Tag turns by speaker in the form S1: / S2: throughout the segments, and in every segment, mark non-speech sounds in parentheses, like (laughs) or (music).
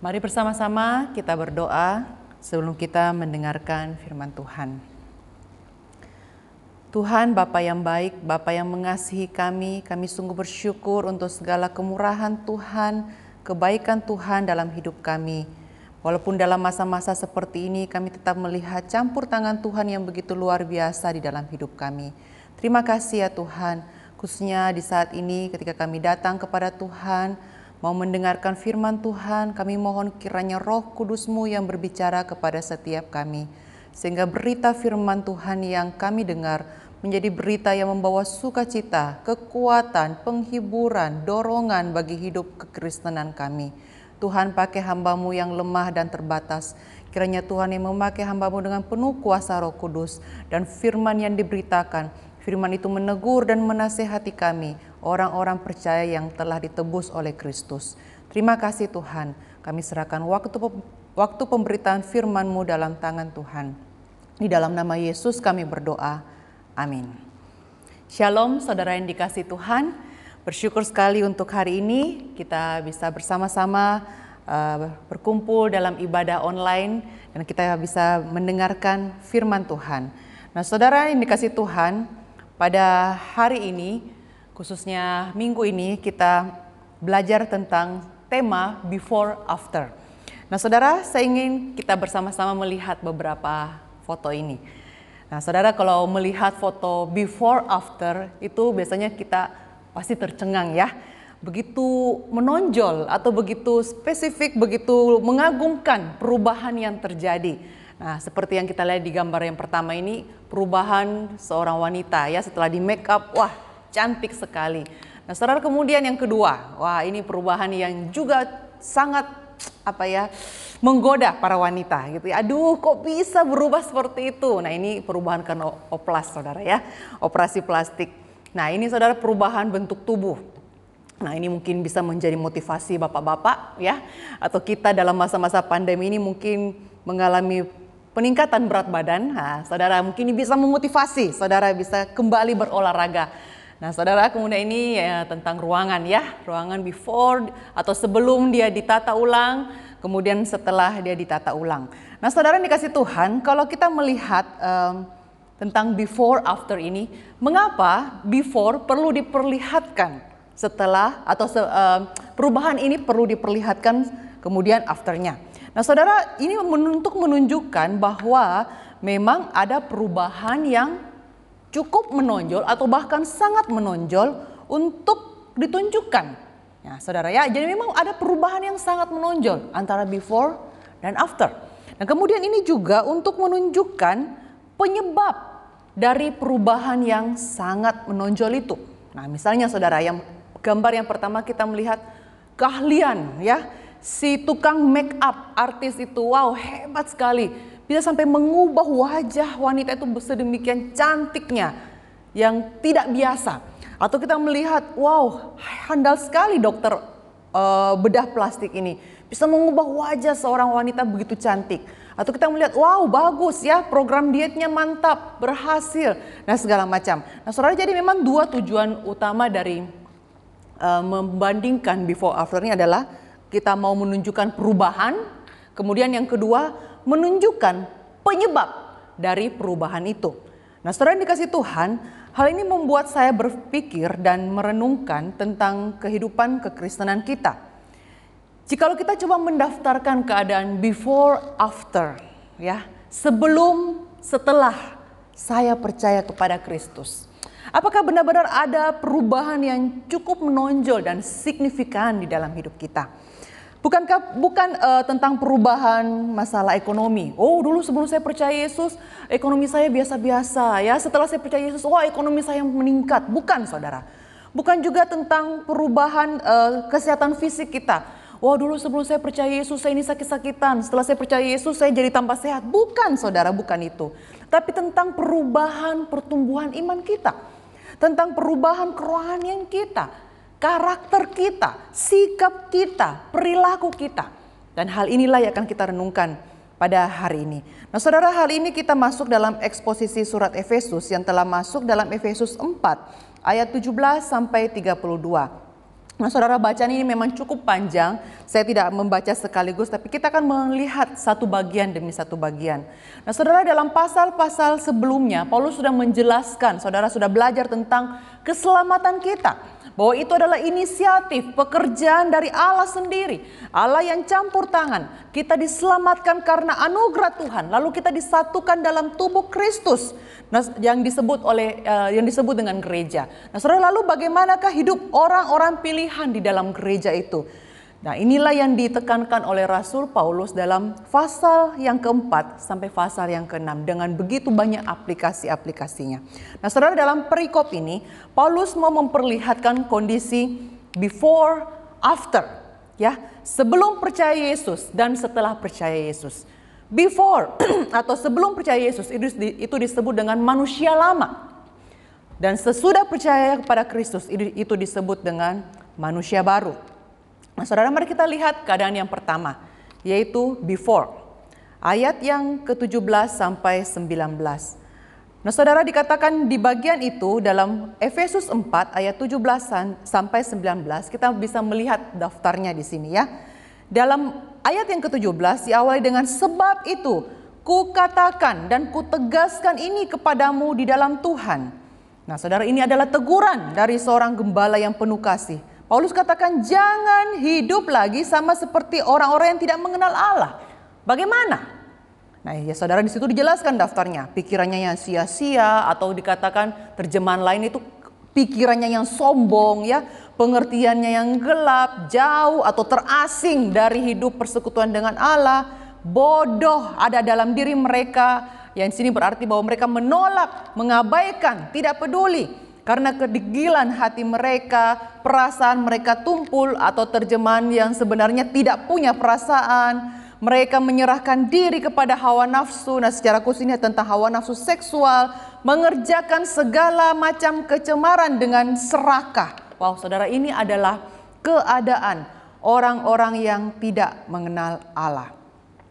S1: Mari bersama-sama kita berdoa sebelum kita mendengarkan firman Tuhan. Tuhan Bapa yang baik, Bapa yang mengasihi kami, kami sungguh bersyukur untuk segala kemurahan Tuhan, kebaikan Tuhan dalam hidup kami. Walaupun dalam masa-masa seperti ini kami tetap melihat campur tangan Tuhan yang begitu luar biasa di dalam hidup kami. Terima kasih ya Tuhan, khususnya di saat ini ketika kami datang kepada Tuhan, mau mendengarkan firman Tuhan, kami mohon kiranya roh kudusmu yang berbicara kepada setiap kami. Sehingga berita firman Tuhan yang kami dengar menjadi berita yang membawa sukacita, kekuatan, penghiburan, dorongan bagi hidup kekristenan kami. Tuhan pakai hambamu yang lemah dan terbatas. Kiranya Tuhan yang memakai hambamu dengan penuh kuasa roh kudus dan firman yang diberitakan. Firman itu menegur dan menasehati kami orang-orang percaya yang telah ditebus oleh Kristus. Terima kasih Tuhan, kami serahkan waktu waktu pemberitaan firman-Mu dalam tangan Tuhan. Di dalam nama Yesus kami berdoa. Amin. Shalom saudara yang dikasih Tuhan. Bersyukur sekali untuk hari ini kita bisa bersama-sama uh, berkumpul dalam ibadah online dan kita bisa mendengarkan firman Tuhan. Nah, saudara yang dikasih Tuhan, pada hari ini khususnya minggu ini kita belajar tentang tema before after. Nah, Saudara, saya ingin kita bersama-sama melihat beberapa foto ini. Nah, Saudara, kalau melihat foto before after itu biasanya kita pasti tercengang ya. Begitu menonjol atau begitu spesifik, begitu mengagumkan perubahan yang terjadi. Nah, seperti yang kita lihat di gambar yang pertama ini, perubahan seorang wanita ya setelah di make up, wah cantik sekali. Nah, saudara kemudian yang kedua, wah ini perubahan yang juga sangat apa ya menggoda para wanita gitu ya. Aduh, kok bisa berubah seperti itu? Nah, ini perubahan karena oplas Saudara ya. Operasi plastik. Nah, ini Saudara perubahan bentuk tubuh. Nah, ini mungkin bisa menjadi motivasi Bapak-bapak ya atau kita dalam masa-masa pandemi ini mungkin mengalami peningkatan berat badan. Nah, Saudara mungkin ini bisa memotivasi Saudara bisa kembali berolahraga. Nah, saudara, kemudian ini ya, tentang ruangan ya, ruangan before atau sebelum dia ditata ulang, kemudian setelah dia ditata ulang. Nah, saudara dikasih Tuhan, kalau kita melihat um, tentang before after ini, mengapa before perlu diperlihatkan setelah atau se, um, perubahan ini perlu diperlihatkan kemudian afternya. Nah, saudara, ini untuk menunjukkan bahwa memang ada perubahan yang cukup menonjol atau bahkan sangat menonjol untuk ditunjukkan. Ya, saudara ya, jadi memang ada perubahan yang sangat menonjol antara before dan after. Nah, kemudian ini juga untuk menunjukkan penyebab dari perubahan yang sangat menonjol itu. Nah, misalnya saudara, yang gambar yang pertama kita melihat keahlian ya, si tukang make up artis itu, wow hebat sekali bisa sampai mengubah wajah wanita itu sedemikian cantiknya yang tidak biasa. Atau kita melihat, wow, handal sekali dokter uh, bedah plastik ini. Bisa mengubah wajah seorang wanita begitu cantik. Atau kita melihat, wow bagus ya program dietnya mantap, berhasil. Nah segala macam. Nah saudara jadi memang dua tujuan utama dari uh, membandingkan before after ini adalah kita mau menunjukkan perubahan. Kemudian yang kedua menunjukkan penyebab dari perubahan itu. Nah, saudara yang dikasih Tuhan, hal ini membuat saya berpikir dan merenungkan tentang kehidupan kekristenan kita. Jikalau kita coba mendaftarkan keadaan before after, ya, sebelum setelah saya percaya kepada Kristus. Apakah benar-benar ada perubahan yang cukup menonjol dan signifikan di dalam hidup kita? Bukankah bukan uh, tentang perubahan masalah ekonomi? Oh, dulu sebelum saya percaya Yesus, ekonomi saya biasa-biasa ya. Setelah saya percaya Yesus, wah ekonomi saya meningkat. Bukan, Saudara. Bukan juga tentang perubahan uh, kesehatan fisik kita. Wah, dulu sebelum saya percaya Yesus, saya ini sakit-sakitan. Setelah saya percaya Yesus, saya jadi tambah sehat. Bukan, Saudara, bukan itu. Tapi tentang perubahan pertumbuhan iman kita. Tentang perubahan kerohanian kita karakter kita, sikap kita, perilaku kita. Dan hal inilah yang akan kita renungkan pada hari ini. Nah saudara hari ini kita masuk dalam eksposisi surat Efesus yang telah masuk dalam Efesus 4 ayat 17 sampai 32. Nah, saudara bacaan ini memang cukup panjang. Saya tidak membaca sekaligus, tapi kita akan melihat satu bagian demi satu bagian. Nah, saudara dalam pasal-pasal sebelumnya, Paulus sudah menjelaskan, saudara sudah belajar tentang keselamatan kita bahwa itu adalah inisiatif pekerjaan dari Allah sendiri. Allah yang campur tangan. Kita diselamatkan karena anugerah Tuhan. Lalu kita disatukan dalam tubuh Kristus yang disebut oleh uh, yang disebut dengan gereja. Nah, Saudara, lalu bagaimanakah hidup orang-orang pilihan di dalam gereja itu? Nah inilah yang ditekankan oleh Rasul Paulus dalam pasal yang keempat sampai pasal yang keenam dengan begitu banyak aplikasi-aplikasinya. Nah saudara dalam perikop ini Paulus mau memperlihatkan kondisi before, after. ya Sebelum percaya Yesus dan setelah percaya Yesus. Before (clears throat) atau sebelum percaya Yesus itu, disebut dengan manusia lama. Dan sesudah percaya kepada Kristus itu disebut dengan manusia baru. Nah, saudara, mari kita lihat keadaan yang pertama, yaitu before. Ayat yang ke-17 sampai 19. Nah, saudara dikatakan di bagian itu dalam Efesus 4 ayat 17 sampai 19, kita bisa melihat daftarnya di sini ya. Dalam ayat yang ke-17 diawali dengan sebab itu kukatakan dan kutegaskan ini kepadamu di dalam Tuhan. Nah, saudara ini adalah teguran dari seorang gembala yang penuh kasih. Paulus katakan jangan hidup lagi sama seperti orang-orang yang tidak mengenal Allah. Bagaimana? Nah, ya saudara di situ dijelaskan daftarnya. Pikirannya yang sia-sia atau dikatakan terjemahan lain itu pikirannya yang sombong ya, pengertiannya yang gelap, jauh atau terasing dari hidup persekutuan dengan Allah, bodoh ada dalam diri mereka. Yang sini berarti bahwa mereka menolak, mengabaikan, tidak peduli karena kedegilan hati mereka, perasaan mereka tumpul atau terjemahan yang sebenarnya tidak punya perasaan. Mereka menyerahkan diri kepada hawa nafsu. Nah secara khusus ini tentang hawa nafsu seksual. Mengerjakan segala macam kecemaran dengan serakah. Wow saudara ini adalah keadaan orang-orang yang tidak mengenal Allah.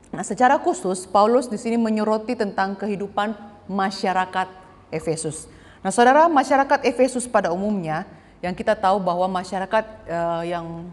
S1: Nah secara khusus Paulus di sini menyoroti tentang kehidupan masyarakat Efesus. Nah, saudara, masyarakat Efesus pada umumnya yang kita tahu bahwa masyarakat uh, yang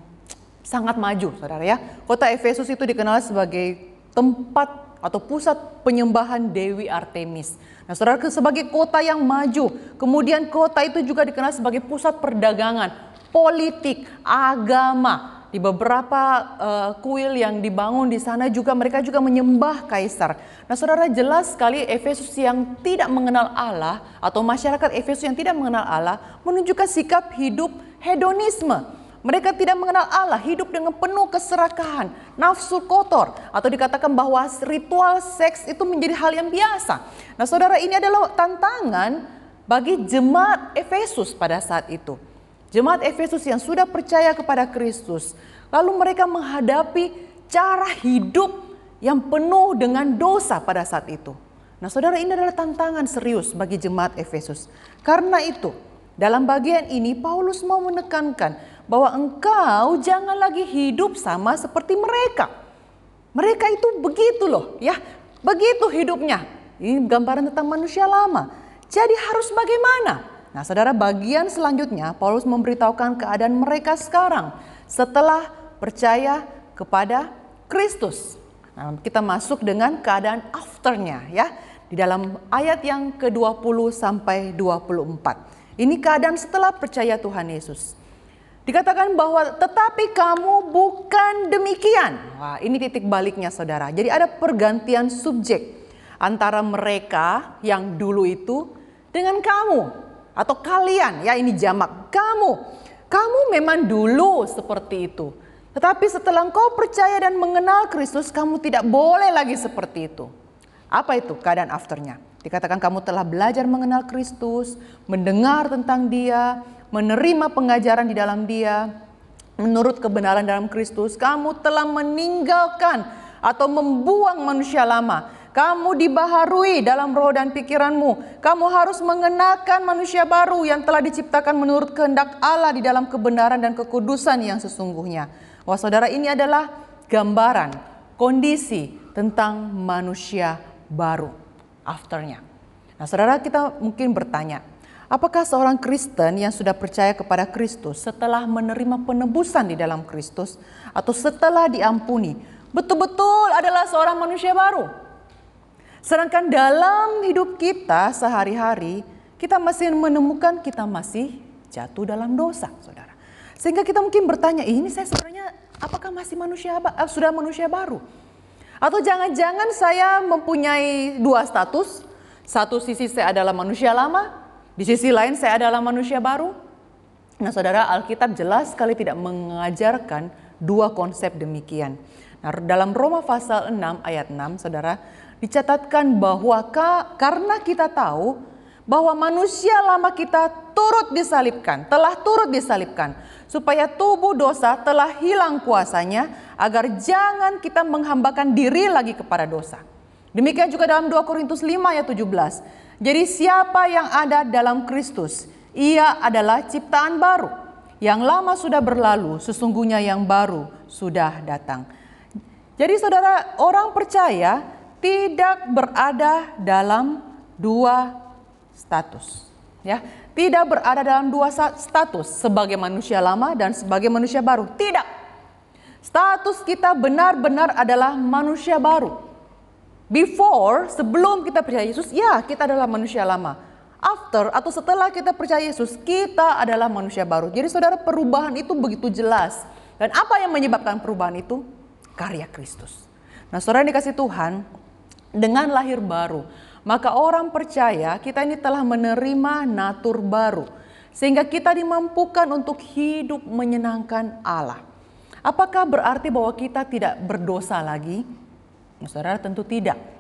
S1: sangat maju, saudara ya. Kota Efesus itu dikenal sebagai tempat atau pusat penyembahan Dewi Artemis. Nah, saudara, sebagai kota yang maju, kemudian kota itu juga dikenal sebagai pusat perdagangan, politik, agama, di beberapa uh, kuil yang dibangun di sana juga mereka juga menyembah kaisar. Nah, Saudara jelas sekali Efesus yang tidak mengenal Allah atau masyarakat Efesus yang tidak mengenal Allah menunjukkan sikap hidup hedonisme. Mereka tidak mengenal Allah, hidup dengan penuh keserakahan, nafsu kotor, atau dikatakan bahwa ritual seks itu menjadi hal yang biasa. Nah, saudara, ini adalah tantangan bagi jemaat Efesus pada saat itu. Jemaat Efesus yang sudah percaya kepada Kristus, lalu mereka menghadapi cara hidup yang penuh dengan dosa pada saat itu. Nah, saudara, ini adalah tantangan serius bagi jemaat Efesus. Karena itu, dalam bagian ini Paulus mau menekankan bahwa engkau jangan lagi hidup sama seperti mereka. Mereka itu begitu loh, ya. Begitu hidupnya. Ini gambaran tentang manusia lama. Jadi harus bagaimana? Nah, saudara, bagian selanjutnya Paulus memberitahukan keadaan mereka sekarang setelah percaya kepada Kristus. Nah, kita masuk dengan keadaan afternya ya di dalam ayat yang ke-20 sampai 24. Ini keadaan setelah percaya Tuhan Yesus. Dikatakan bahwa tetapi kamu bukan demikian. Wah, ini titik baliknya Saudara. Jadi ada pergantian subjek antara mereka yang dulu itu dengan kamu atau kalian ya ini jamak kamu. Kamu memang dulu seperti itu. Tetapi setelah engkau percaya dan mengenal Kristus kamu tidak boleh lagi seperti itu. Apa itu keadaan afternya? Dikatakan kamu telah belajar mengenal Kristus mendengar tentang dia menerima pengajaran di dalam dia. Menurut kebenaran dalam Kristus kamu telah meninggalkan atau membuang manusia lama kamu dibaharui dalam roh dan pikiranmu. Kamu harus mengenakan manusia baru yang telah diciptakan menurut kehendak Allah di dalam kebenaran dan kekudusan yang sesungguhnya. Wah saudara ini adalah gambaran kondisi tentang manusia baru afternya. Nah saudara kita mungkin bertanya, Apakah seorang Kristen yang sudah percaya kepada Kristus setelah menerima penebusan di dalam Kristus atau setelah diampuni betul-betul adalah seorang manusia baru? Sedangkan dalam hidup kita sehari-hari kita masih menemukan kita masih jatuh dalam dosa, Saudara. Sehingga kita mungkin bertanya, ini saya sebenarnya apakah masih manusia uh, sudah manusia baru? Atau jangan-jangan saya mempunyai dua status, satu sisi saya adalah manusia lama, di sisi lain saya adalah manusia baru. Nah saudara Alkitab jelas sekali tidak mengajarkan dua konsep demikian. Nah, dalam Roma pasal 6 ayat 6 saudara dicatatkan bahwa ka, karena kita tahu bahwa manusia lama kita turut disalibkan, telah turut disalibkan, supaya tubuh dosa telah hilang kuasanya, agar jangan kita menghambakan diri lagi kepada dosa. Demikian juga dalam 2 Korintus 5 ayat 17. Jadi siapa yang ada dalam Kristus, ia adalah ciptaan baru. Yang lama sudah berlalu, sesungguhnya yang baru sudah datang. Jadi saudara, orang percaya tidak berada dalam dua status. Ya, tidak berada dalam dua status sebagai manusia lama dan sebagai manusia baru. Tidak. Status kita benar-benar adalah manusia baru. Before, sebelum kita percaya Yesus, ya kita adalah manusia lama. After atau setelah kita percaya Yesus, kita adalah manusia baru. Jadi saudara perubahan itu begitu jelas. Dan apa yang menyebabkan perubahan itu? Karya Kristus. Nah saudara dikasih Tuhan, dengan lahir baru, maka orang percaya kita ini telah menerima natur baru. Sehingga kita dimampukan untuk hidup menyenangkan Allah. Apakah berarti bahwa kita tidak berdosa lagi? Ya, saudara tentu tidak.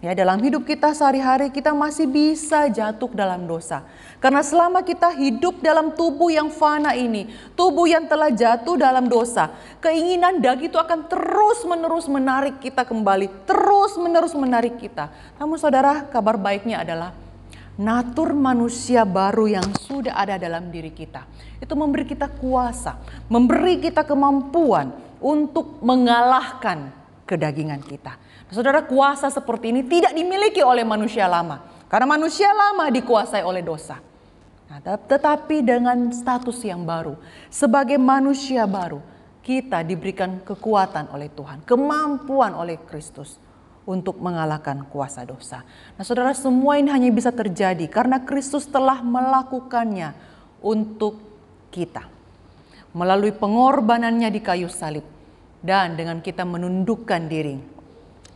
S1: Ya, dalam hidup kita sehari-hari kita masih bisa jatuh dalam dosa. Karena selama kita hidup dalam tubuh yang fana ini, tubuh yang telah jatuh dalam dosa, keinginan daging itu akan terus-menerus menarik kita kembali, terus-menerus menarik kita. Namun saudara, kabar baiknya adalah natur manusia baru yang sudah ada dalam diri kita. Itu memberi kita kuasa, memberi kita kemampuan untuk mengalahkan kedagingan kita. Saudara, kuasa seperti ini tidak dimiliki oleh manusia lama. Karena manusia lama dikuasai oleh dosa. Nah, tetapi dengan status yang baru, sebagai manusia baru, kita diberikan kekuatan oleh Tuhan, kemampuan oleh Kristus untuk mengalahkan kuasa dosa. Nah, saudara, semua ini hanya bisa terjadi karena Kristus telah melakukannya untuk kita melalui pengorbanannya di kayu salib dan dengan kita menundukkan diri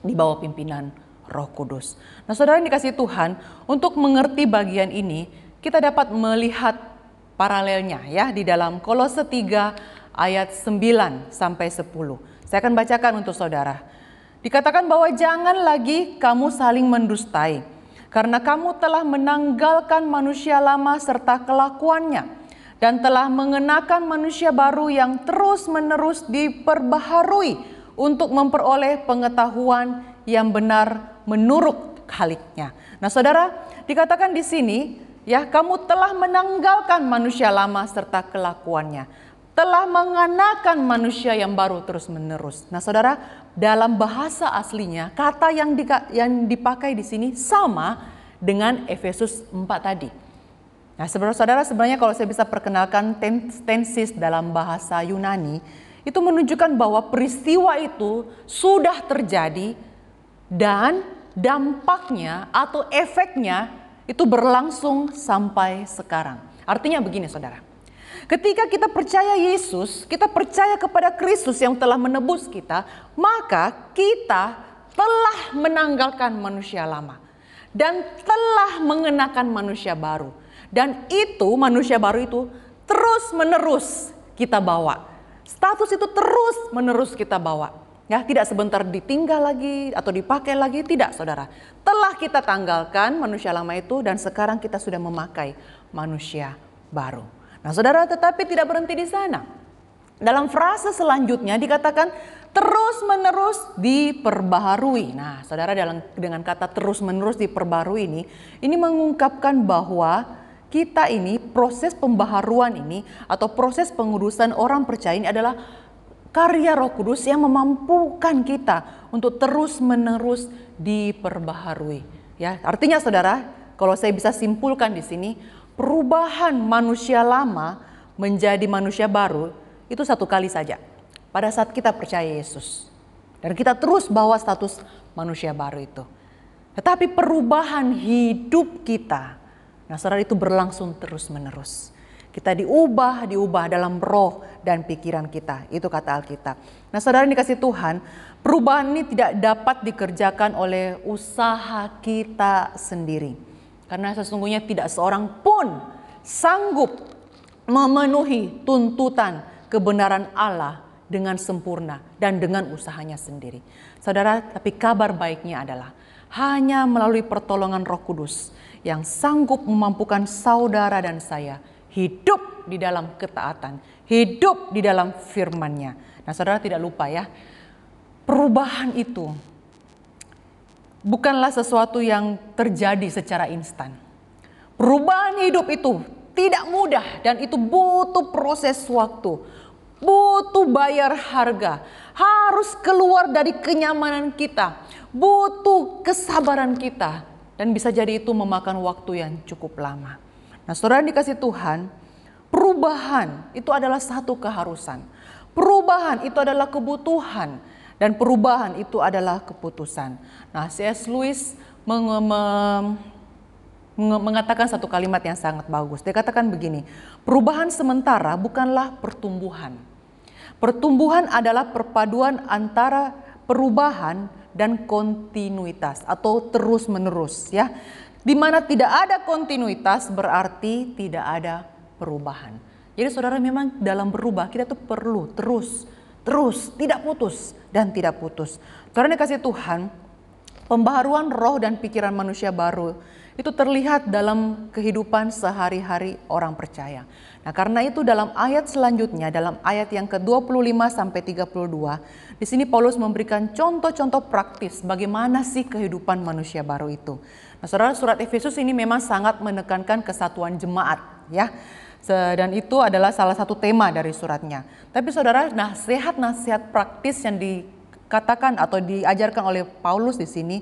S1: di bawah pimpinan Roh Kudus. Nah, saudara yang dikasih Tuhan, untuk mengerti bagian ini, kita dapat melihat paralelnya ya di dalam Kolose 3 ayat 9 sampai 10. Saya akan bacakan untuk saudara. Dikatakan bahwa jangan lagi kamu saling mendustai, karena kamu telah menanggalkan manusia lama serta kelakuannya dan telah mengenakan manusia baru yang terus-menerus diperbaharui untuk memperoleh pengetahuan yang benar menurut khaliknya. Nah, Saudara, dikatakan di sini ya, kamu telah menanggalkan manusia lama serta kelakuannya, telah mengenakan manusia yang baru terus-menerus. Nah, Saudara, dalam bahasa aslinya kata yang yang dipakai di sini sama dengan Efesus 4 tadi Nah, saudara-saudara sebenarnya kalau saya bisa perkenalkan tensis dalam bahasa Yunani, itu menunjukkan bahwa peristiwa itu sudah terjadi dan dampaknya atau efeknya itu berlangsung sampai sekarang. Artinya begini saudara, ketika kita percaya Yesus, kita percaya kepada Kristus yang telah menebus kita, maka kita telah menanggalkan manusia lama dan telah mengenakan manusia baru. Dan itu manusia baru itu terus menerus kita bawa. Status itu terus menerus kita bawa. Ya, tidak sebentar ditinggal lagi atau dipakai lagi, tidak saudara. Telah kita tanggalkan manusia lama itu dan sekarang kita sudah memakai manusia baru. Nah saudara tetapi tidak berhenti di sana. Dalam frase selanjutnya dikatakan terus menerus diperbaharui. Nah saudara dalam, dengan kata terus menerus diperbaharui ini, ini mengungkapkan bahwa kita ini proses pembaharuan ini atau proses pengurusan orang percaya ini adalah karya Roh Kudus yang memampukan kita untuk terus-menerus diperbaharui. Ya, artinya Saudara, kalau saya bisa simpulkan di sini, Perubahan manusia lama menjadi manusia baru itu satu kali saja. Pada saat kita percaya Yesus. Dan kita terus bawa status manusia baru itu. Tetapi perubahan hidup kita, nah saudara itu berlangsung terus menerus. Kita diubah, diubah dalam roh dan pikiran kita. Itu kata Alkitab. Nah saudara ini kasih Tuhan, perubahan ini tidak dapat dikerjakan oleh usaha kita sendiri. Karena sesungguhnya tidak seorang pun sanggup memenuhi tuntutan kebenaran Allah dengan sempurna dan dengan usahanya sendiri. Saudara, tapi kabar baiknya adalah hanya melalui pertolongan Roh Kudus yang sanggup memampukan saudara dan saya hidup di dalam ketaatan, hidup di dalam firman-Nya. Nah, saudara tidak lupa ya, perubahan itu bukanlah sesuatu yang terjadi secara instan. Perubahan hidup itu tidak mudah dan itu butuh proses waktu, butuh bayar harga, harus keluar dari kenyamanan kita, butuh kesabaran kita, dan bisa jadi itu memakan waktu yang cukup lama. Nah, saudara dikasih Tuhan, perubahan itu adalah satu keharusan. Perubahan itu adalah kebutuhan dan perubahan itu adalah keputusan. Nah, C.S. Lewis meng meng mengatakan satu kalimat yang sangat bagus. Dia katakan begini, perubahan sementara bukanlah pertumbuhan. Pertumbuhan adalah perpaduan antara perubahan dan kontinuitas atau terus-menerus ya. Di mana tidak ada kontinuitas berarti tidak ada perubahan. Jadi saudara memang dalam berubah kita tuh perlu terus, terus, tidak putus dan tidak putus. Saudara kasih Tuhan, pembaharuan roh dan pikiran manusia baru itu terlihat dalam kehidupan sehari-hari orang percaya. Nah, karena itu dalam ayat selanjutnya, dalam ayat yang ke-25 sampai 32, di sini Paulus memberikan contoh-contoh praktis bagaimana sih kehidupan manusia baru itu. Nah, Saudara, surat Efesus ini memang sangat menekankan kesatuan jemaat, ya. Dan itu adalah salah satu tema dari suratnya. Tapi Saudara, nasihat-nasihat praktis yang dikatakan atau diajarkan oleh Paulus di sini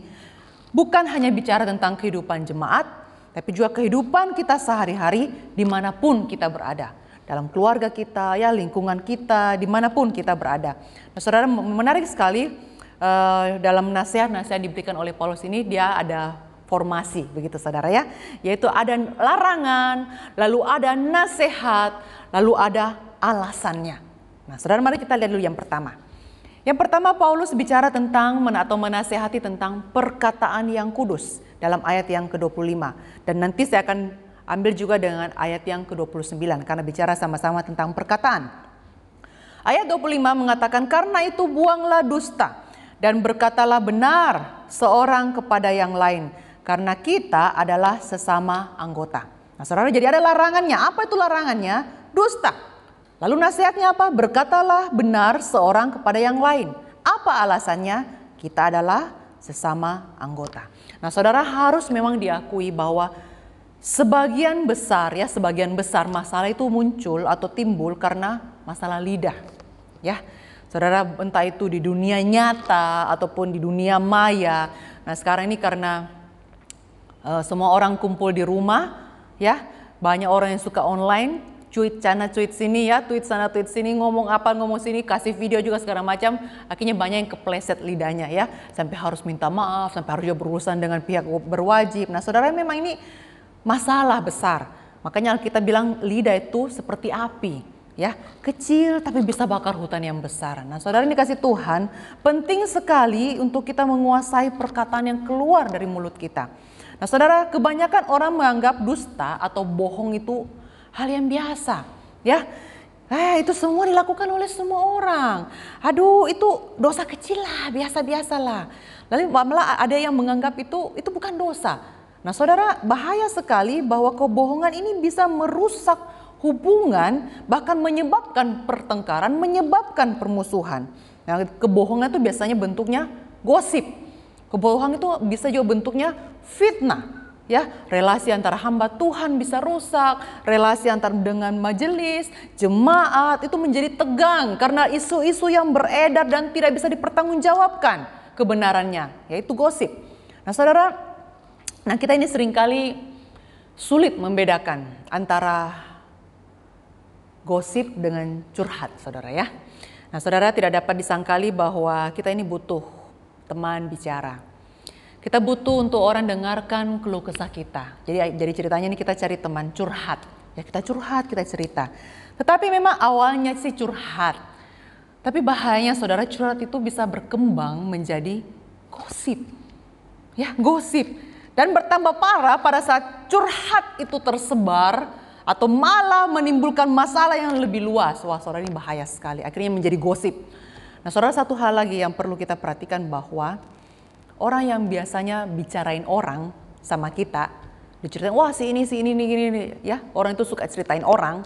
S1: bukan hanya bicara tentang kehidupan jemaat, tapi juga kehidupan kita sehari-hari di mana pun kita berada dalam keluarga kita, ya lingkungan kita, di mana pun kita berada. Nah, saudara menarik sekali uh, dalam nasihat-nasihat diberikan oleh Paulus ini dia ada formasi begitu saudara ya. Yaitu ada larangan lalu ada nasihat lalu ada alasannya. Nah saudara mari kita lihat dulu yang pertama. Yang pertama Paulus bicara tentang atau menasehati tentang perkataan yang kudus dalam ayat yang ke-25 dan nanti saya akan ambil juga dengan ayat yang ke-29 karena bicara sama-sama tentang perkataan ayat 25 mengatakan karena itu buanglah dusta dan berkatalah benar seorang kepada yang lain karena kita adalah sesama anggota. Nah, saudara, jadi ada larangannya. Apa itu larangannya? Dusta. Lalu nasihatnya apa? Berkatalah benar seorang kepada yang lain. Apa alasannya? Kita adalah sesama anggota. Nah, saudara harus memang diakui bahwa sebagian besar ya, sebagian besar masalah itu muncul atau timbul karena masalah lidah. Ya. Saudara, entah itu di dunia nyata ataupun di dunia maya. Nah, sekarang ini karena uh, semua orang kumpul di rumah ya banyak orang yang suka online tweet sana tweet sini ya tweet sana tweet sini ngomong apa ngomong sini kasih video juga segala macam akhirnya banyak yang kepleset lidahnya ya sampai harus minta maaf sampai harus berurusan dengan pihak berwajib nah saudara memang ini masalah besar makanya kita bilang lidah itu seperti api ya kecil tapi bisa bakar hutan yang besar nah saudara ini kasih Tuhan penting sekali untuk kita menguasai perkataan yang keluar dari mulut kita Nah saudara, kebanyakan orang menganggap dusta atau bohong itu hal yang biasa. Ya, Eh, itu semua dilakukan oleh semua orang. Aduh, itu dosa kecil lah, biasa-biasa lah. Lalu malah ada yang menganggap itu itu bukan dosa. Nah, saudara, bahaya sekali bahwa kebohongan ini bisa merusak hubungan, bahkan menyebabkan pertengkaran, menyebabkan permusuhan. Nah, kebohongan itu biasanya bentuknya gosip. Kebohongan itu bisa juga bentuknya fitnah. Ya, relasi antara hamba Tuhan bisa rusak, relasi antar dengan majelis, jemaat itu menjadi tegang karena isu-isu yang beredar dan tidak bisa dipertanggungjawabkan kebenarannya, yaitu gosip. Nah, Saudara, nah kita ini sering kali sulit membedakan antara gosip dengan curhat, saudara ya. Nah, saudara tidak dapat disangkali bahwa kita ini butuh teman bicara. Kita butuh untuk orang dengarkan keluh kesah kita. Jadi jadi ceritanya ini kita cari teman curhat. Ya kita curhat, kita cerita. Tetapi memang awalnya sih curhat. Tapi bahayanya saudara curhat itu bisa berkembang menjadi gosip. Ya, gosip. Dan bertambah parah pada saat curhat itu tersebar atau malah menimbulkan masalah yang lebih luas. Wah, saudara ini bahaya sekali. Akhirnya menjadi gosip. Nah, saudara satu hal lagi yang perlu kita perhatikan bahwa orang yang biasanya bicarain orang sama kita, diceritain, wah si ini, si ini, ini, ini, ini, ya. Orang itu suka ceritain orang.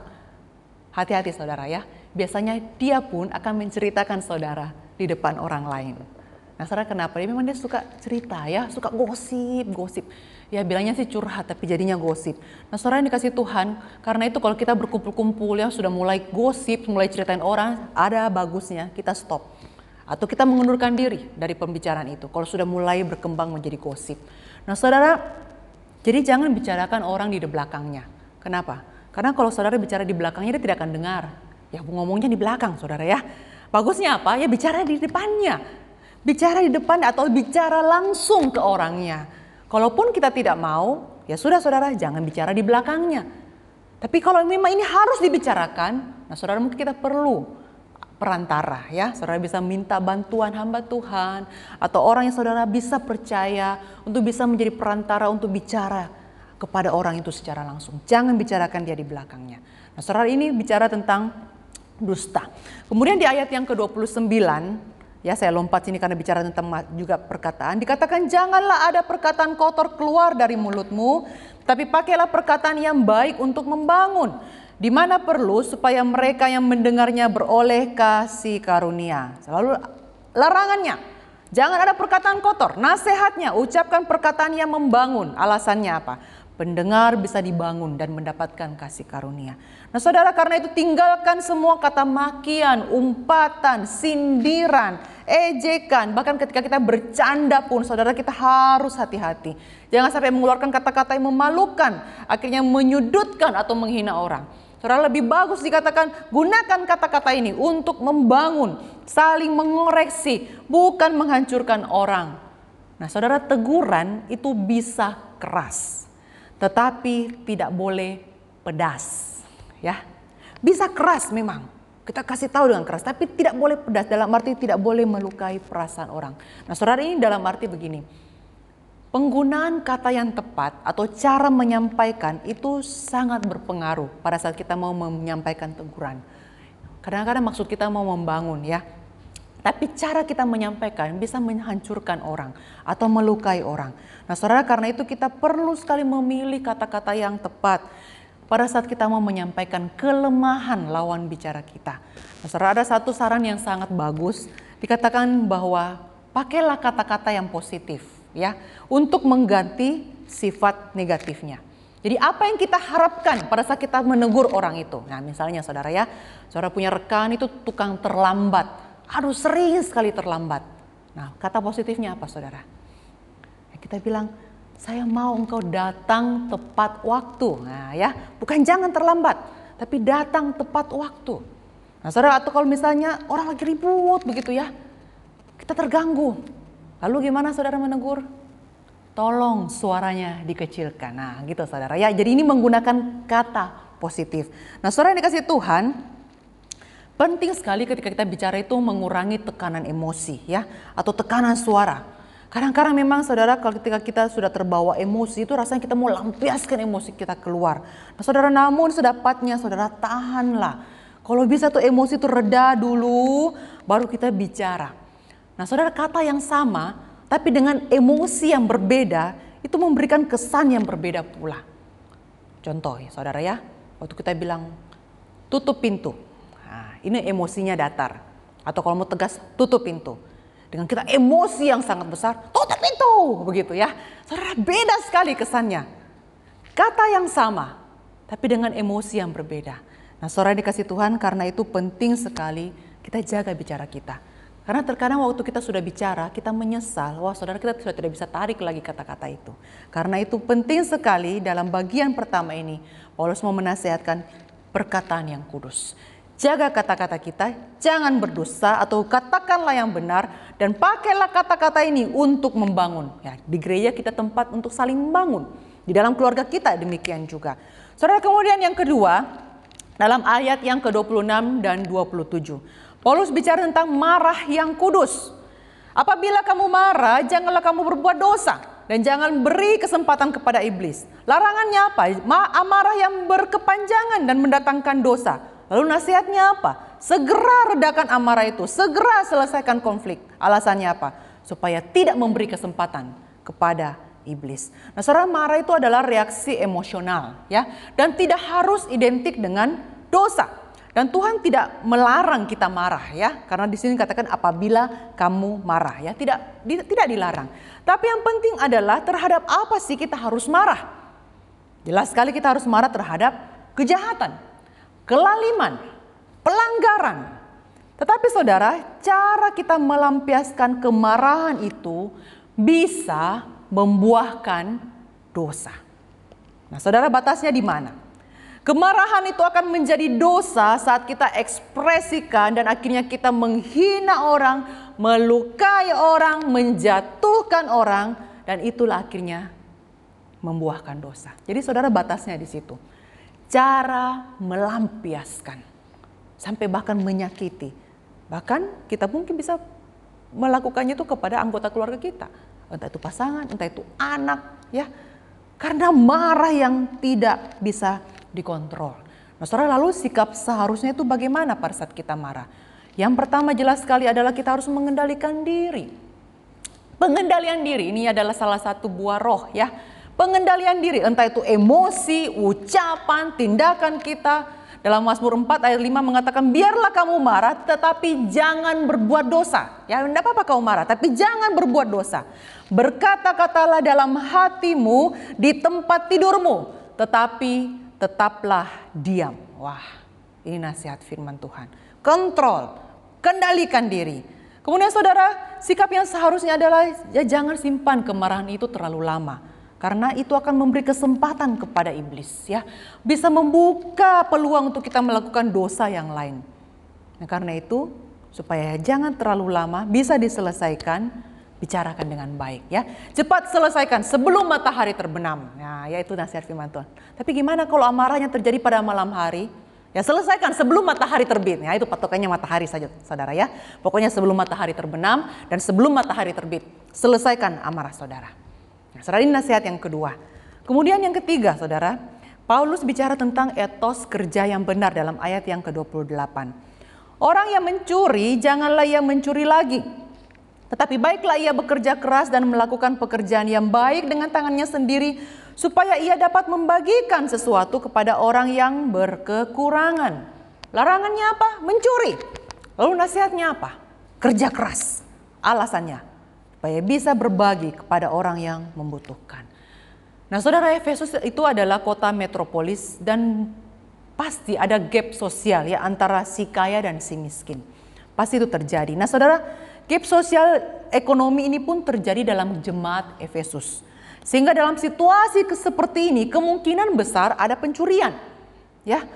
S1: Hati-hati saudara ya. Biasanya dia pun akan menceritakan saudara di depan orang lain. Nah saudara kenapa? Dia memang dia suka cerita ya, suka gosip, gosip ya bilangnya sih curhat tapi jadinya gosip. Nah saudara yang dikasih Tuhan, karena itu kalau kita berkumpul-kumpul yang sudah mulai gosip, mulai ceritain orang, ada bagusnya kita stop. Atau kita mengundurkan diri dari pembicaraan itu kalau sudah mulai berkembang menjadi gosip. Nah saudara, jadi jangan bicarakan orang di belakangnya. Kenapa? Karena kalau saudara bicara di belakangnya dia tidak akan dengar. Ya ngomongnya di belakang saudara ya. Bagusnya apa? Ya bicara di depannya. Bicara di depan atau bicara langsung ke orangnya. Kalaupun kita tidak mau, ya sudah saudara jangan bicara di belakangnya. Tapi kalau memang ini harus dibicarakan, nah saudara mungkin kita perlu perantara ya. Saudara bisa minta bantuan hamba Tuhan atau orang yang saudara bisa percaya untuk bisa menjadi perantara untuk bicara kepada orang itu secara langsung. Jangan bicarakan dia di belakangnya. Nah saudara ini bicara tentang dusta. Kemudian di ayat yang ke-29 Ya, saya lompat sini karena bicara tentang juga perkataan. Dikatakan janganlah ada perkataan kotor keluar dari mulutmu, tapi pakailah perkataan yang baik untuk membangun. Di mana perlu supaya mereka yang mendengarnya beroleh kasih karunia. Selalu larangannya, jangan ada perkataan kotor. Nasihatnya, ucapkan perkataan yang membangun. Alasannya apa? Pendengar bisa dibangun dan mendapatkan kasih karunia. Nah saudara karena itu tinggalkan semua kata makian, umpatan, sindiran, ejekan. Bahkan ketika kita bercanda pun saudara kita harus hati-hati. Jangan sampai mengeluarkan kata-kata yang memalukan, akhirnya menyudutkan atau menghina orang. Saudara lebih bagus dikatakan gunakan kata-kata ini untuk membangun, saling mengoreksi, bukan menghancurkan orang. Nah saudara teguran itu bisa keras tetapi tidak boleh pedas. Ya, bisa keras memang. Kita kasih tahu dengan keras, tapi tidak boleh pedas. Dalam arti tidak boleh melukai perasaan orang. Nah, saudara ini dalam arti begini. Penggunaan kata yang tepat atau cara menyampaikan itu sangat berpengaruh pada saat kita mau menyampaikan teguran. Kadang-kadang maksud kita mau membangun ya, tapi cara kita menyampaikan bisa menghancurkan orang atau melukai orang. Nah saudara karena itu kita perlu sekali memilih kata-kata yang tepat pada saat kita mau menyampaikan kelemahan lawan bicara kita. Nah, saudara ada satu saran yang sangat bagus dikatakan bahwa pakailah kata-kata yang positif ya untuk mengganti sifat negatifnya. Jadi apa yang kita harapkan pada saat kita menegur orang itu? Nah misalnya saudara ya, saudara punya rekan itu tukang terlambat aduh sering sekali terlambat. Nah kata positifnya apa saudara? Kita bilang, saya mau engkau datang tepat waktu. Nah ya, bukan jangan terlambat, tapi datang tepat waktu. Nah saudara, atau kalau misalnya orang lagi ribut begitu ya, kita terganggu. Lalu gimana saudara menegur? Tolong suaranya dikecilkan. Nah gitu saudara ya, jadi ini menggunakan kata positif. Nah saudara yang dikasih Tuhan, Penting sekali ketika kita bicara itu mengurangi tekanan emosi ya atau tekanan suara. Kadang-kadang memang saudara kalau ketika kita sudah terbawa emosi itu rasanya kita mau lampiaskan emosi kita keluar. Nah saudara namun sedapatnya saudara tahanlah. Kalau bisa tuh emosi itu reda dulu baru kita bicara. Nah saudara kata yang sama tapi dengan emosi yang berbeda itu memberikan kesan yang berbeda pula. Contoh ya saudara ya waktu kita bilang tutup pintu ini emosinya datar. Atau kalau mau tegas, tutup pintu. Dengan kita emosi yang sangat besar, tutup pintu. Begitu ya. Saudara beda sekali kesannya. Kata yang sama, tapi dengan emosi yang berbeda. Nah saudara dikasih Tuhan karena itu penting sekali kita jaga bicara kita. Karena terkadang waktu kita sudah bicara, kita menyesal, wah saudara kita sudah tidak bisa tarik lagi kata-kata itu. Karena itu penting sekali dalam bagian pertama ini, Paulus mau menasihatkan perkataan yang kudus. Jaga kata-kata kita, jangan berdosa atau katakanlah yang benar dan pakailah kata-kata ini untuk membangun. Ya, di gereja kita tempat untuk saling membangun. Di dalam keluarga kita demikian juga. Saudara kemudian yang kedua, dalam ayat yang ke-26 dan 27. Paulus bicara tentang marah yang kudus. Apabila kamu marah, janganlah kamu berbuat dosa dan jangan beri kesempatan kepada iblis. Larangannya apa? Amarah yang berkepanjangan dan mendatangkan dosa. Lalu nasihatnya apa? Segera redakan amarah itu, segera selesaikan konflik. Alasannya apa? Supaya tidak memberi kesempatan kepada iblis. Nah, saudara marah itu adalah reaksi emosional ya dan tidak harus identik dengan dosa. Dan Tuhan tidak melarang kita marah ya, karena di sini katakan apabila kamu marah ya, tidak di, tidak dilarang. Tapi yang penting adalah terhadap apa sih kita harus marah? Jelas sekali kita harus marah terhadap kejahatan, kelaliman, pelanggaran. Tetapi saudara, cara kita melampiaskan kemarahan itu bisa membuahkan dosa. Nah, saudara batasnya di mana? Kemarahan itu akan menjadi dosa saat kita ekspresikan dan akhirnya kita menghina orang, melukai orang, menjatuhkan orang dan itulah akhirnya membuahkan dosa. Jadi saudara batasnya di situ. Cara melampiaskan sampai bahkan menyakiti. Bahkan kita mungkin bisa melakukannya itu kepada anggota keluarga kita. Entah itu pasangan, entah itu anak, ya. Karena marah yang tidak bisa dikontrol. Nah saudara lalu sikap seharusnya itu bagaimana pada saat kita marah? Yang pertama jelas sekali adalah kita harus mengendalikan diri. Pengendalian diri ini adalah salah satu buah roh ya. Pengendalian diri entah itu emosi, ucapan, tindakan kita. Dalam Mazmur 4 ayat 5 mengatakan biarlah kamu marah tetapi jangan berbuat dosa. Ya tidak apa-apa kamu marah tapi jangan berbuat dosa. Berkata-katalah dalam hatimu di tempat tidurmu tetapi tetaplah diam. Wah, ini nasihat firman Tuhan. Kontrol, kendalikan diri. Kemudian saudara, sikap yang seharusnya adalah ya jangan simpan kemarahan itu terlalu lama. Karena itu akan memberi kesempatan kepada iblis ya. Bisa membuka peluang untuk kita melakukan dosa yang lain. Nah, karena itu supaya jangan terlalu lama bisa diselesaikan bicarakan dengan baik ya. Cepat selesaikan sebelum matahari terbenam. Nah, ya itu nasihat firman Tuhan. Tapi gimana kalau amarahnya terjadi pada malam hari? Ya selesaikan sebelum matahari terbit. Ya itu patokannya matahari saja saudara ya. Pokoknya sebelum matahari terbenam dan sebelum matahari terbit. Selesaikan amarah saudara. Nah, saudara ini nasihat yang kedua. Kemudian yang ketiga saudara. Paulus bicara tentang etos kerja yang benar dalam ayat yang ke-28. Orang yang mencuri janganlah ia mencuri lagi tetapi baiklah ia bekerja keras dan melakukan pekerjaan yang baik dengan tangannya sendiri, supaya ia dapat membagikan sesuatu kepada orang yang berkekurangan. Larangannya apa? Mencuri. Lalu nasihatnya apa? Kerja keras. Alasannya, supaya bisa berbagi kepada orang yang membutuhkan. Nah saudara Efesus itu adalah kota metropolis dan pasti ada gap sosial ya antara si kaya dan si miskin. Pasti itu terjadi. Nah saudara, Gap sosial ekonomi ini pun terjadi dalam jemaat Efesus. Sehingga dalam situasi seperti ini kemungkinan besar ada pencurian. Ya.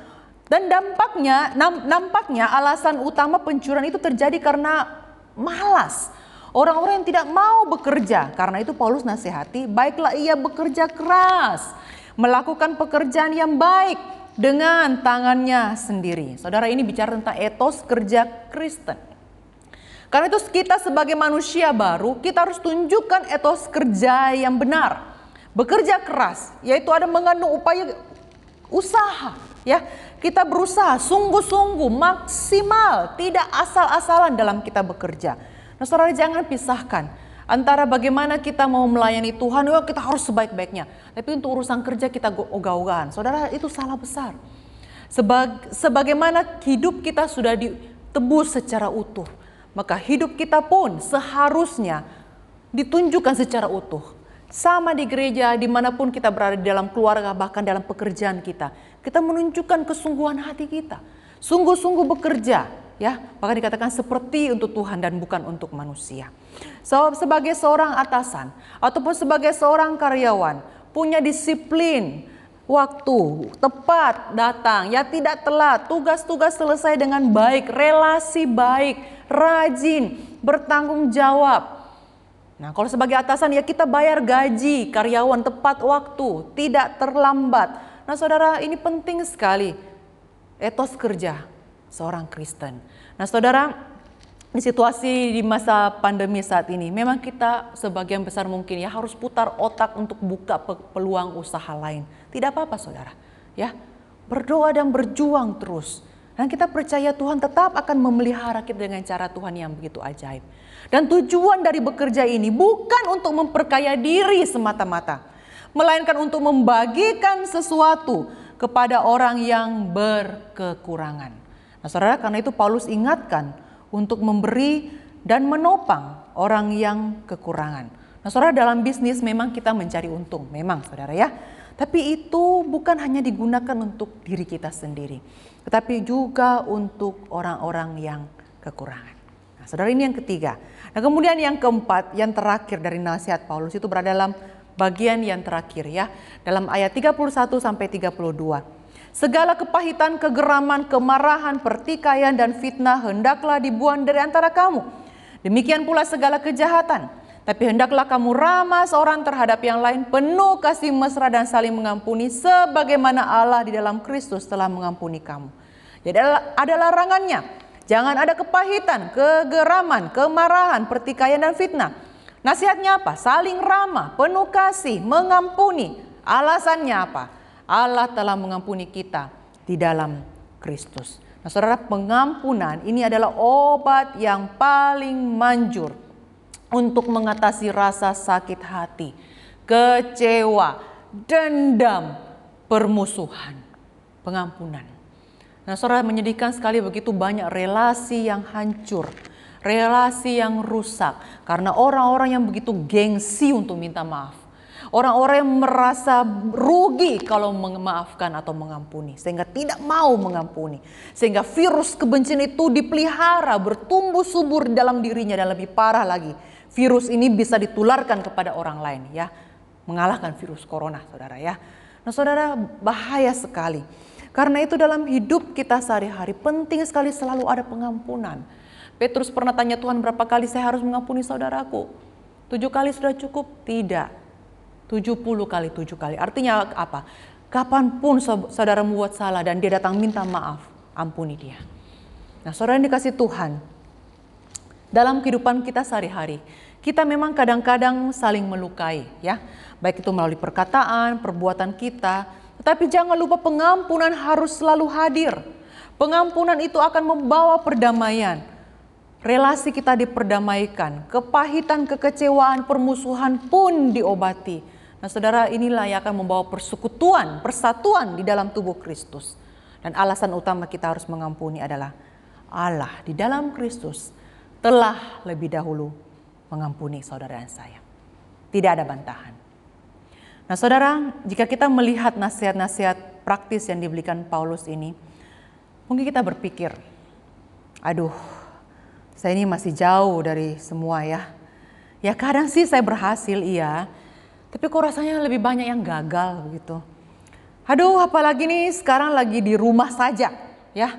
S1: Dan dampaknya nampaknya alasan utama pencurian itu terjadi karena malas. Orang-orang yang tidak mau bekerja. Karena itu Paulus nasihati, baiklah ia bekerja keras, melakukan pekerjaan yang baik dengan tangannya sendiri. Saudara ini bicara tentang etos kerja Kristen. Karena itu kita sebagai manusia baru, kita harus tunjukkan etos kerja yang benar. Bekerja keras, yaitu ada mengandung upaya usaha. Ya, kita berusaha sungguh-sungguh maksimal, tidak asal-asalan dalam kita bekerja. Nah, saudara jangan pisahkan antara bagaimana kita mau melayani Tuhan, oh kita harus sebaik-baiknya. Tapi untuk urusan kerja kita ogah-ogahan. Saudara itu salah besar. Sebag, sebagaimana hidup kita sudah ditebus secara utuh maka hidup kita pun seharusnya ditunjukkan secara utuh. Sama di gereja, di mana pun kita berada di dalam keluarga, bahkan dalam pekerjaan kita. Kita menunjukkan kesungguhan hati kita. Sungguh-sungguh bekerja, ya maka dikatakan seperti untuk Tuhan dan bukan untuk manusia. So, sebagai seorang atasan ataupun sebagai seorang karyawan punya disiplin waktu tepat datang ya tidak telat tugas-tugas selesai dengan baik relasi baik rajin bertanggung jawab Nah, kalau sebagai atasan ya kita bayar gaji karyawan tepat waktu, tidak terlambat. Nah, saudara, ini penting sekali etos kerja seorang Kristen. Nah, saudara, di situasi di masa pandemi saat ini, memang kita sebagian besar mungkin ya harus putar otak untuk buka peluang usaha lain. Tidak apa-apa, saudara. Ya, berdoa dan berjuang terus. Dan kita percaya Tuhan tetap akan memelihara kita dengan cara Tuhan yang begitu ajaib. Dan tujuan dari bekerja ini bukan untuk memperkaya diri semata-mata, melainkan untuk membagikan sesuatu kepada orang yang berkekurangan. Nah saudara karena itu Paulus ingatkan untuk memberi dan menopang orang yang kekurangan. Nah saudara dalam bisnis memang kita mencari untung, memang saudara ya. Tapi itu bukan hanya digunakan untuk diri kita sendiri, tetapi juga untuk orang-orang yang kekurangan. Nah, saudara ini yang ketiga. Nah, kemudian yang keempat, yang terakhir dari nasihat Paulus itu berada dalam bagian yang terakhir ya, dalam ayat 31 sampai 32. Segala kepahitan, kegeraman, kemarahan, pertikaian, dan fitnah hendaklah dibuang dari antara kamu. Demikian pula segala kejahatan. Tapi hendaklah kamu ramah seorang terhadap yang lain, penuh kasih mesra dan saling mengampuni, sebagaimana Allah di dalam Kristus telah mengampuni kamu. Jadi ada larangannya. Jangan ada kepahitan, kegeraman, kemarahan, pertikaian, dan fitnah. Nasihatnya apa? Saling ramah, penuh kasih, mengampuni. Alasannya apa? Allah telah mengampuni kita di dalam Kristus. Nah, saudara, pengampunan ini adalah obat yang paling manjur untuk mengatasi rasa sakit hati, kecewa, dendam, permusuhan, pengampunan. Nah, saudara menyedihkan sekali begitu banyak relasi yang hancur, relasi yang rusak karena orang-orang yang begitu gengsi untuk minta maaf. Orang-orang yang merasa rugi kalau memaafkan atau mengampuni, sehingga tidak mau mengampuni, sehingga virus kebencian itu dipelihara, bertumbuh subur di dalam dirinya, dan lebih parah lagi, virus ini bisa ditularkan kepada orang lain, ya, mengalahkan virus corona, saudara ya. Nah, saudara, bahaya sekali. Karena itu, dalam hidup kita sehari-hari, penting sekali selalu ada pengampunan. Petrus pernah tanya Tuhan, "Berapa kali saya harus mengampuni saudaraku?" Tujuh kali sudah cukup? Tidak 70 kali 7 kali. Artinya apa? Kapan pun saudara membuat salah dan dia datang minta maaf, ampuni dia. Nah saudara yang dikasih Tuhan, dalam kehidupan kita sehari-hari, kita memang kadang-kadang saling melukai ya. Baik itu melalui perkataan, perbuatan kita, tetapi jangan lupa pengampunan harus selalu hadir. Pengampunan itu akan membawa perdamaian. Relasi kita diperdamaikan, kepahitan, kekecewaan, permusuhan pun diobati. Nah saudara inilah yang akan membawa persekutuan, persatuan di dalam tubuh Kristus. Dan alasan utama kita harus mengampuni adalah Allah di dalam Kristus telah lebih dahulu mengampuni saudara dan saya. Tidak ada bantahan. Nah saudara, jika kita melihat nasihat-nasihat praktis yang diberikan Paulus ini, mungkin kita berpikir, aduh saya ini masih jauh dari semua ya. Ya kadang sih saya berhasil iya, tapi kok rasanya lebih banyak yang gagal begitu. Aduh, apalagi nih sekarang lagi di rumah saja, ya.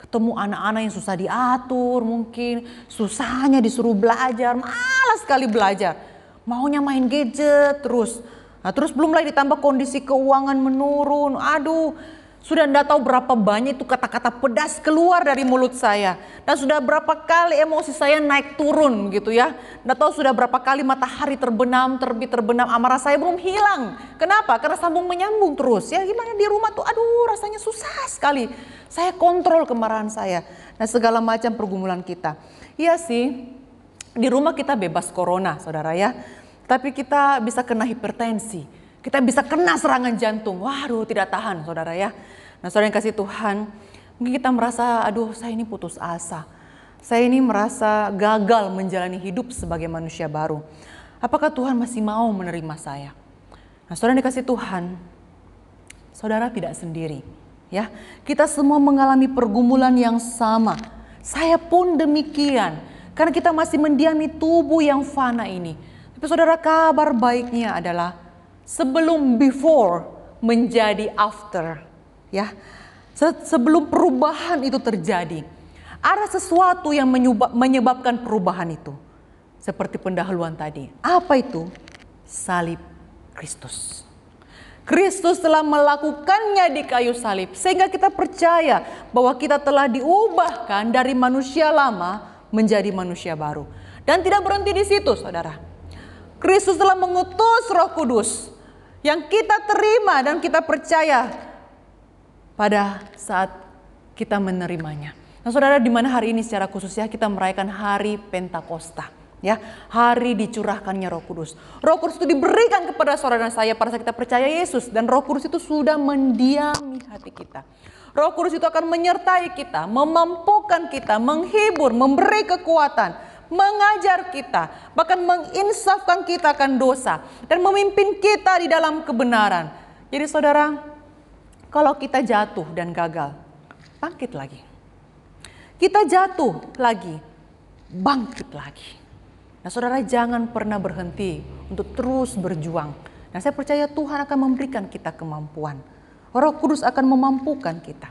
S1: Ketemu anak-anak yang susah diatur mungkin, susahnya disuruh belajar, malas sekali belajar. Maunya main gadget terus. Nah, terus belum lagi ditambah kondisi keuangan menurun. Aduh, sudah tidak tahu berapa banyak itu kata-kata pedas keluar dari mulut saya. Dan sudah berapa kali emosi saya naik turun gitu ya. Tidak tahu sudah berapa kali matahari terbenam, terbit, terbenam. Amarah saya belum hilang. Kenapa? Karena sambung menyambung terus. Ya gimana di rumah tuh aduh rasanya susah sekali. Saya kontrol kemarahan saya. Nah segala macam pergumulan kita. Iya sih, di rumah kita bebas corona saudara ya. Tapi kita bisa kena hipertensi kita bisa kena serangan jantung. Waduh, tidak tahan saudara ya. Nah saudara yang kasih Tuhan, mungkin kita merasa, aduh saya ini putus asa. Saya ini merasa gagal menjalani hidup sebagai manusia baru. Apakah Tuhan masih mau menerima saya? Nah saudara yang dikasih Tuhan, saudara tidak sendiri. Ya, kita semua mengalami pergumulan yang sama. Saya pun demikian. Karena kita masih mendiami tubuh yang fana ini. Tapi saudara kabar baiknya adalah sebelum before menjadi after. Ya, sebelum perubahan itu terjadi. Ada sesuatu yang menyebabkan perubahan itu. Seperti pendahuluan tadi. Apa itu? Salib Kristus. Kristus telah melakukannya di kayu salib sehingga kita percaya bahwa kita telah diubahkan dari manusia lama menjadi manusia baru. Dan tidak berhenti di situ, Saudara. Kristus telah mengutus Roh Kudus yang kita terima dan kita percaya pada saat kita menerimanya. Nah, Saudara, di mana hari ini secara khusus ya kita merayakan hari Pentakosta ya hari dicurahkannya Roh Kudus. Roh Kudus itu diberikan kepada saudara dan saya pada saat kita percaya Yesus dan Roh Kudus itu sudah mendiami hati kita. Roh Kudus itu akan menyertai kita, memampukan kita, menghibur, memberi kekuatan, mengajar kita, bahkan menginsafkan kita akan dosa dan memimpin kita di dalam kebenaran. Jadi saudara, kalau kita jatuh dan gagal, bangkit lagi. Kita jatuh lagi, bangkit lagi. Nah saudara jangan pernah berhenti untuk terus berjuang. Nah saya percaya Tuhan akan memberikan kita kemampuan. Roh Kudus akan memampukan kita.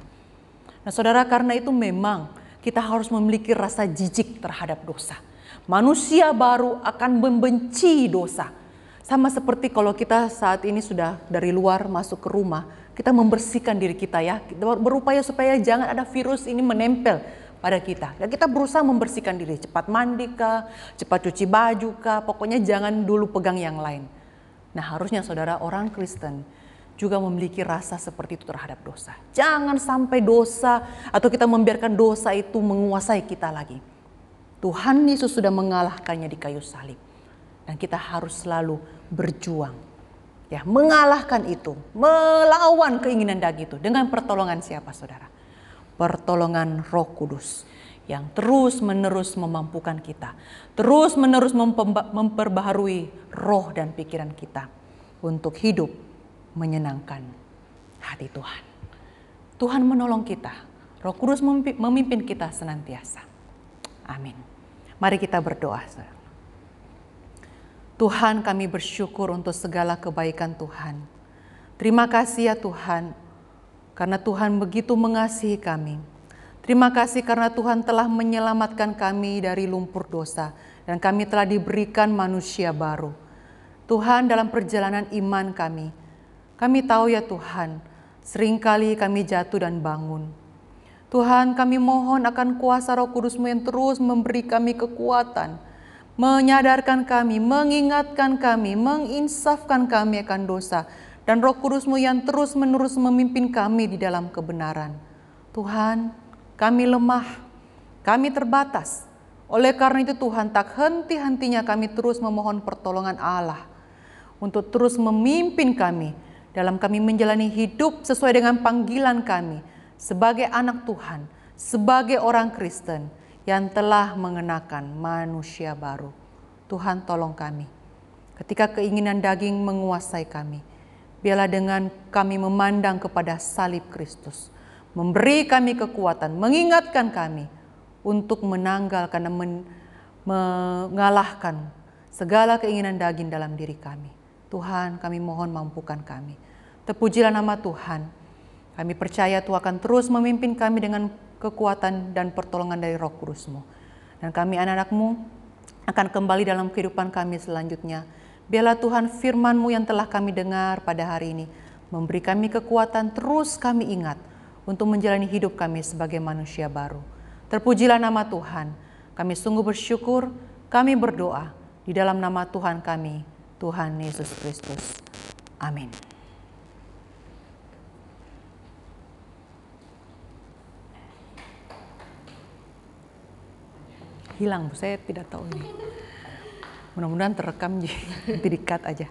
S1: Nah saudara karena itu memang kita harus memiliki rasa jijik terhadap dosa. Manusia baru akan membenci dosa. Sama seperti kalau kita saat ini sudah dari luar masuk ke rumah, kita membersihkan diri kita ya. Kita berupaya supaya jangan ada virus ini menempel pada kita. Dan kita berusaha membersihkan diri, cepat mandi kah, cepat cuci baju kah, pokoknya jangan dulu pegang yang lain. Nah harusnya saudara orang Kristen juga memiliki rasa seperti itu terhadap dosa. Jangan sampai dosa atau kita membiarkan dosa itu menguasai kita lagi. Tuhan Yesus sudah mengalahkannya di kayu salib. Dan kita harus selalu berjuang. Ya, mengalahkan itu, melawan keinginan daging itu dengan pertolongan siapa saudara? pertolongan Roh Kudus yang terus-menerus memampukan kita, terus-menerus memperbaharui roh dan pikiran kita untuk hidup menyenangkan hati Tuhan. Tuhan menolong kita, Roh Kudus memimpin kita senantiasa. Amin. Mari kita berdoa. Tuhan kami bersyukur untuk segala kebaikan Tuhan. Terima kasih ya Tuhan karena Tuhan begitu mengasihi kami. Terima kasih karena Tuhan telah menyelamatkan kami dari lumpur dosa dan kami telah diberikan manusia baru. Tuhan dalam perjalanan iman kami, kami tahu ya Tuhan, sering kali kami jatuh dan bangun. Tuhan kami mohon akan kuasa roh kudusmu yang terus memberi kami kekuatan, menyadarkan kami, mengingatkan kami, menginsafkan kami akan dosa, dan roh kudusmu yang terus-menerus memimpin kami di dalam kebenaran. Tuhan, kami lemah, kami terbatas. Oleh karena itu Tuhan tak henti-hentinya kami terus memohon pertolongan Allah untuk terus memimpin kami dalam kami menjalani hidup sesuai dengan panggilan kami sebagai anak Tuhan, sebagai orang Kristen yang telah mengenakan manusia baru. Tuhan tolong kami. Ketika keinginan daging menguasai kami, biarlah dengan kami memandang kepada salib Kristus, memberi kami kekuatan, mengingatkan kami untuk menanggalkan dan men, mengalahkan segala keinginan daging dalam diri kami. Tuhan, kami mohon mampukan kami. Terpujilah nama Tuhan. Kami percaya Tuhan akan terus memimpin kami dengan kekuatan dan pertolongan dari roh kudusmu. Dan kami anak-anakmu akan kembali dalam kehidupan kami selanjutnya Biarlah Tuhan firman-Mu yang telah kami dengar pada hari ini memberi kami kekuatan terus kami ingat untuk menjalani hidup kami sebagai manusia baru. Terpujilah nama Tuhan. Kami sungguh bersyukur, kami berdoa di dalam nama Tuhan kami, Tuhan Yesus Kristus. Amin. Hilang, saya tidak tahu ini. Mudah-mudahan terekam jadi (laughs) dikat aja.